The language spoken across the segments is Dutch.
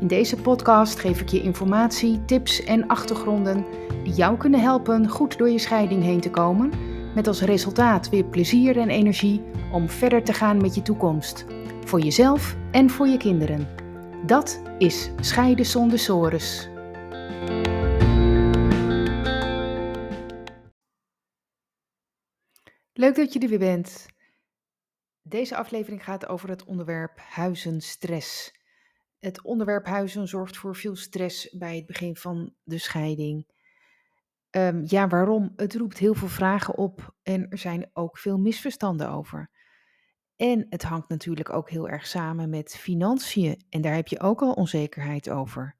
In deze podcast geef ik je informatie, tips en achtergronden die jou kunnen helpen goed door je scheiding heen te komen, met als resultaat weer plezier en energie om verder te gaan met je toekomst, voor jezelf en voor je kinderen. Dat is Scheiden zonder sores. Leuk dat je er weer bent. Deze aflevering gaat over het onderwerp huizenstress. Het onderwerp huizen zorgt voor veel stress bij het begin van de scheiding. Um, ja, waarom? Het roept heel veel vragen op en er zijn ook veel misverstanden over. En het hangt natuurlijk ook heel erg samen met financiën en daar heb je ook al onzekerheid over.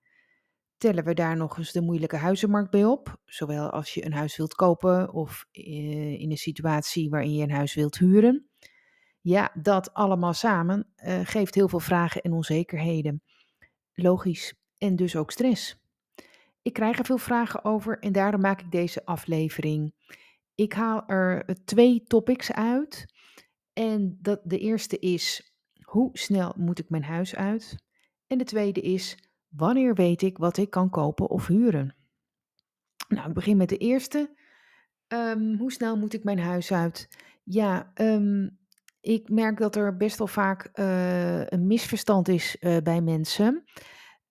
Tellen we daar nog eens de moeilijke huizenmarkt bij op, zowel als je een huis wilt kopen of eh, in een situatie waarin je een huis wilt huren? Ja, dat allemaal samen uh, geeft heel veel vragen en onzekerheden. Logisch. En dus ook stress. Ik krijg er veel vragen over en daarom maak ik deze aflevering. Ik haal er eh, twee topics uit. En dat, de eerste is: hoe snel moet ik mijn huis uit? En de tweede is: wanneer weet ik wat ik kan kopen of huren? Nou, ik begin met de eerste. Um, hoe snel moet ik mijn huis uit? Ja, um, ik merk dat er best wel vaak uh, een misverstand is uh, bij mensen.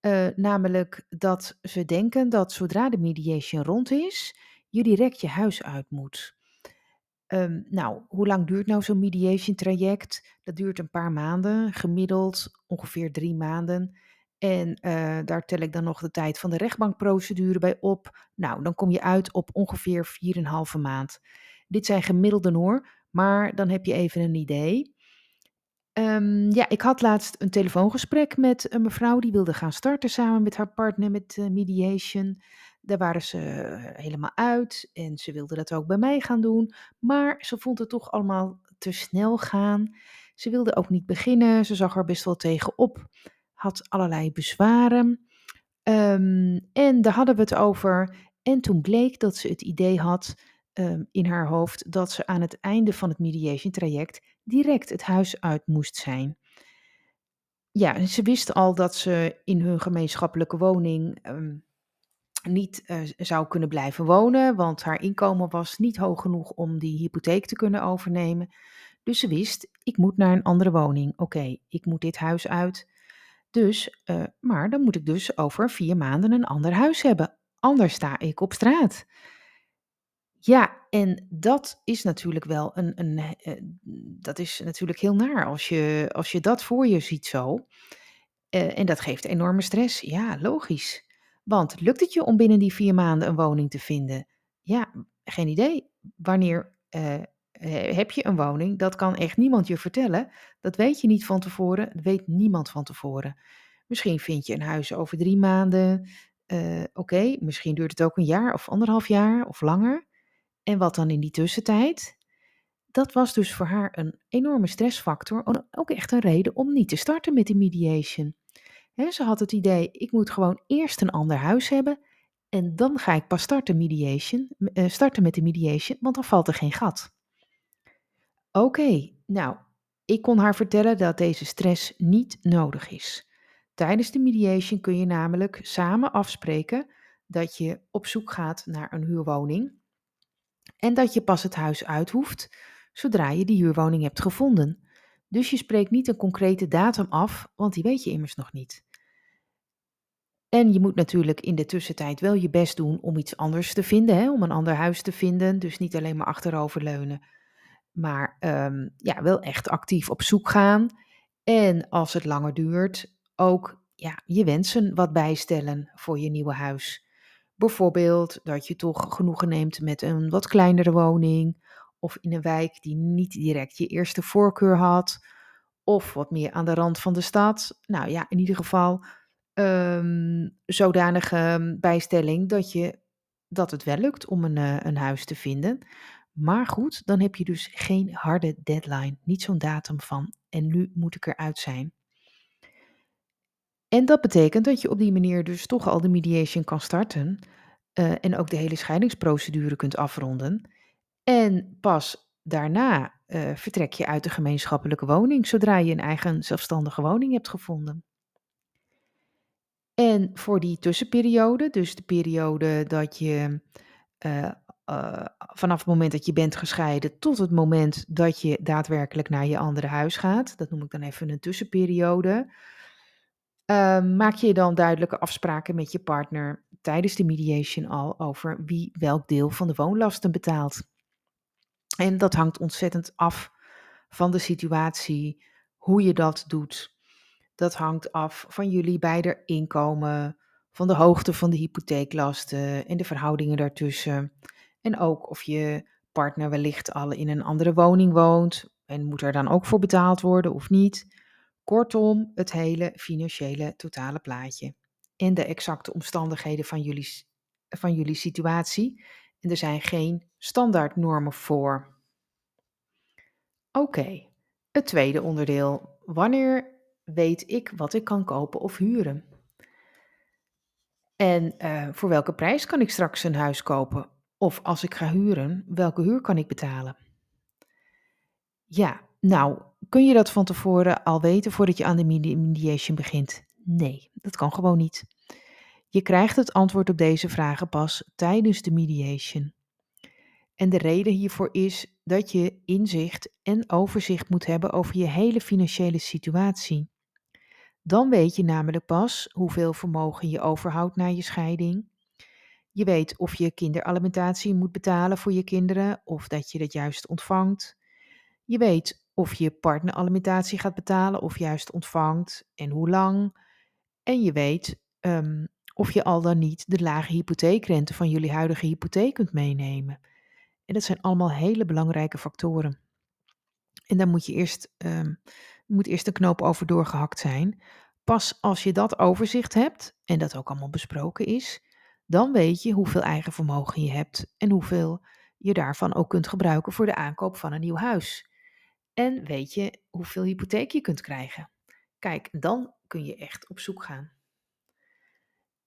Uh, namelijk dat ze denken dat zodra de mediation rond is, je direct je huis uit moet. Um, nou, hoe lang duurt nou zo'n mediation traject? Dat duurt een paar maanden, gemiddeld ongeveer drie maanden. En daar tel ik dan nog de tijd van de rechtbankprocedure bij op. Nou, dan kom je uit op ongeveer 4,5 maand. Dit zijn gemiddelden hoor, maar dan heb je even een idee. Um, ja, ik had laatst een telefoongesprek met een mevrouw die wilde gaan starten samen met haar partner met uh, mediation. Daar waren ze uh, helemaal uit en ze wilde dat ook bij mij gaan doen. Maar ze vond het toch allemaal te snel gaan. Ze wilde ook niet beginnen. Ze zag er best wel tegenop. Had allerlei bezwaren. Um, en daar hadden we het over. En toen bleek dat ze het idee had um, in haar hoofd dat ze aan het einde van het mediation traject direct het huis uit moest zijn. Ja, ze wist al dat ze in hun gemeenschappelijke woning um, niet uh, zou kunnen blijven wonen, want haar inkomen was niet hoog genoeg om die hypotheek te kunnen overnemen. Dus ze wist, ik moet naar een andere woning. Oké, ik moet dit huis uit. Dus, uh, maar dan moet ik dus over vier maanden een ander huis hebben. Anders sta ik op straat. Ja, en dat is natuurlijk wel een, een uh, dat is natuurlijk heel naar als je, als je dat voor je ziet zo. Uh, en dat geeft enorme stress. Ja, logisch. Want lukt het je om binnen die vier maanden een woning te vinden? Ja, geen idee. Wanneer heb je een woning? Dat kan echt niemand je vertellen. Dat weet je niet van tevoren. Dat weet niemand van tevoren. Misschien vind je een huis over drie maanden. Oké, misschien duurt het ook een jaar of anderhalf jaar of langer. En wat dan in die tussentijd? Dat was dus voor haar een enorme stressfactor. Ook echt een reden om niet te starten met die mediation. Ze had het idee, ik moet gewoon eerst een ander huis hebben. En dan ga ik pas starten, mediation, uh, starten met de mediation, want dan valt er geen gat. Oké, nou, ik kon haar vertellen dat deze stress niet nodig is. Tijdens de mediation kun je namelijk samen afspreken dat je op zoek gaat naar een huurwoning en dat je pas het huis uit hoeft zodra je die huurwoning hebt gevonden. Dus je spreekt niet een concrete datum af, want die weet je immers nog niet. En je moet natuurlijk in de tussentijd wel je best doen om iets anders te vinden, hè? om een ander huis te vinden. Dus niet alleen maar achteroverleunen, maar um, ja, wel echt actief op zoek gaan. En als het langer duurt, ook ja, je wensen wat bijstellen voor je nieuwe huis. Bijvoorbeeld dat je toch genoegen neemt met een wat kleinere woning, of in een wijk die niet direct je eerste voorkeur had, of wat meer aan de rand van de stad. Nou ja, in ieder geval ehm, zodanige bijstelling dat, je, dat het wel lukt om een, eh, een huis te vinden. Maar goed, dan heb je dus geen harde deadline, niet zo'n datum van en nu moet ik eruit zijn. En dat betekent dat je op die manier dus toch al de mediation kan starten eh, en ook de hele scheidingsprocedure kunt afronden. En pas daarna eh, vertrek je uit de gemeenschappelijke woning zodra je een eigen zelfstandige woning hebt gevonden. En voor die tussenperiode, dus de periode dat je eh, vanaf het moment dat je bent gescheiden tot het moment dat je daadwerkelijk naar je andere huis gaat, dat noem ik dan even een tussenperiode, Ehm, maak je dan duidelijke afspraken met je partner tijdens de mediation al over wie welk deel van de woonlasten betaalt. En dat hangt ontzettend af van de situatie, hoe je dat doet. Dat hangt af van jullie beide inkomen, van de hoogte van de hypotheeklasten en de verhoudingen daartussen. En ook of je partner wellicht al in een andere woning woont en moet er dan ook voor betaald worden of niet. Kortom, het hele financiële totale plaatje en de exacte omstandigheden van jullie, van jullie situatie. En er zijn geen standaardnormen voor. Oké, het tweede onderdeel. Wanneer weet ik wat ik kan kopen of huren? En uh, voor welke prijs kan ik straks een huis kopen? Of als ik ga huren, welke huur kan ik betalen? Ja, nou, kun je dat van tevoren al weten voordat je aan de mediation begint? Nee, dat kan gewoon niet. Je krijgt het antwoord op deze vragen pas tijdens de mediation. En de reden hiervoor is dat je inzicht en overzicht moet hebben over je hele financiële situatie. Dan weet je namelijk pas hoeveel vermogen je overhoudt na je scheiding. Je weet of je kinderalimentatie moet betalen voor je kinderen of dat je dat juist ontvangt. Je weet of je partner alimentatie gaat betalen of juist ontvangt en hoe lang. En je weet ehm, of je al dan niet de lage hypotheekrente van jullie huidige hypotheek kunt meenemen. En dat zijn allemaal hele belangrijke factoren. En daar moet je eerst, um, moet eerst een knoop over doorgehakt zijn. Pas als je dat overzicht hebt en dat ook allemaal besproken is, dan weet je hoeveel eigen vermogen je hebt en hoeveel je daarvan ook kunt gebruiken voor de aankoop van een nieuw huis. En weet je hoeveel hypotheek je kunt krijgen. Kijk, dan kun je echt op zoek gaan.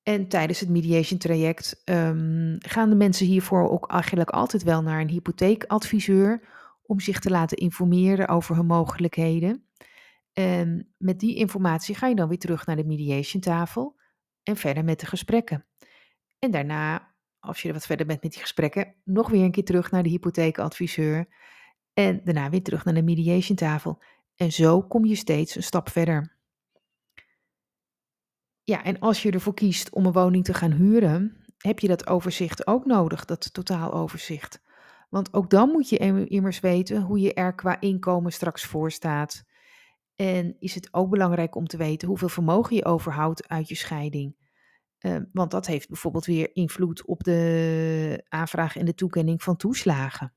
En tijdens het mediation traject um, gaan de mensen hiervoor ook eigenlijk altijd wel naar een hypotheekadviseur om zich te laten informeren over hun mogelijkheden. En met die informatie ga je dan weer terug naar de mediation tafel en verder met de gesprekken. En daarna, als je er wat verder bent met die gesprekken, nog weer een keer terug naar de hypotheekadviseur en daarna weer terug naar de mediation tafel. En zo kom je steeds een stap verder. Ja, en als je ervoor kiest om een woning te gaan huren, heb je dat overzicht ook nodig, dat totaaloverzicht. Want ook dan moet je immers weten hoe je er qua inkomen straks voor staat. En is het ook belangrijk om te weten hoeveel vermogen je overhoudt uit je scheiding. Uh, want dat heeft bijvoorbeeld weer invloed op de aanvraag en de toekenning van toeslagen.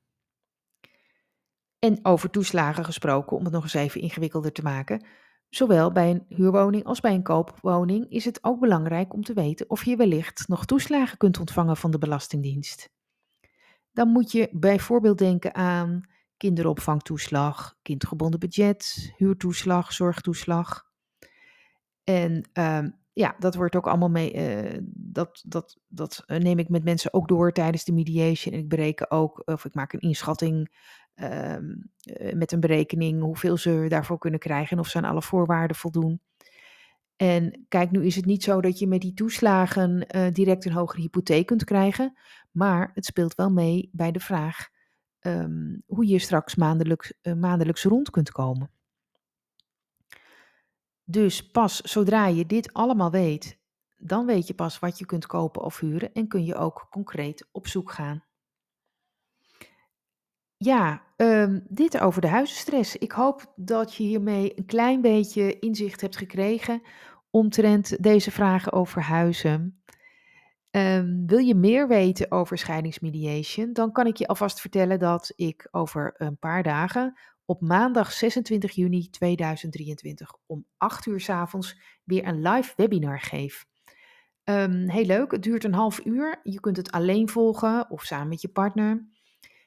En over toeslagen gesproken, om het nog eens even ingewikkelder te maken. Zowel bij een huurwoning als bij een koopwoning is het ook belangrijk om te weten of je wellicht nog toeslagen kunt ontvangen van de Belastingdienst. Dan moet je bijvoorbeeld denken aan kinderopvangtoeslag, kindgebonden budget, huurtoeslag, zorgtoeslag. En uh, ja, dat wordt ook allemaal mee. Uh, dat, dat, dat neem ik met mensen ook door tijdens de mediation. En ik bereken ook, of ik maak een inschatting Ehm, eh, met een berekening hoeveel ze daarvoor kunnen krijgen en of ze aan alle voorwaarden voldoen. En kijk, nu is het niet zo dat je met die toeslagen uh, direct een hogere hypotheek kunt krijgen, maar het speelt wel mee bij de vraag um, hoe je straks maandelijks, uh, maandelijks rond kunt komen. Dus pas zodra je dit allemaal weet, dan weet je pas wat je kunt kopen of huren en kun je ook concreet op zoek gaan. Ja, um, dit over de huizenstress. Ik hoop dat je hiermee een klein beetje inzicht hebt gekregen omtrent deze vragen over huizen. Um, wil je meer weten over scheidingsmediation? Dan kan ik je alvast vertellen dat ik over een paar dagen op maandag 26 juni 2023 om 8 uur s avonds weer een live webinar geef. Um, heel leuk, het duurt een half uur. Je kunt het alleen volgen of samen met je partner.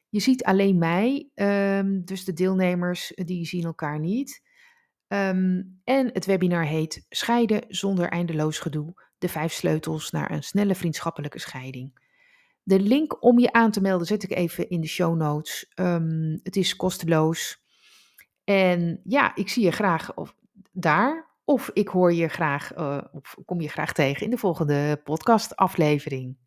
Je ziet alleen mij, um, dus de deelnemers die zien elkaar niet. Um, en het webinar heet Scheiden zonder eindeloos gedoe. De vijf sleutels naar een snelle vriendschappelijke scheiding. De link om je aan te melden zet ik even in de show notes. Um, het is kosteloos. En ja, ik zie je graag of, daar. Of ik hoor je graag, uh, of kom je graag tegen in de volgende podcast-aflevering.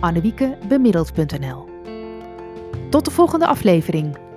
annewiekebemiddeld.nl. Tot de volgende aflevering.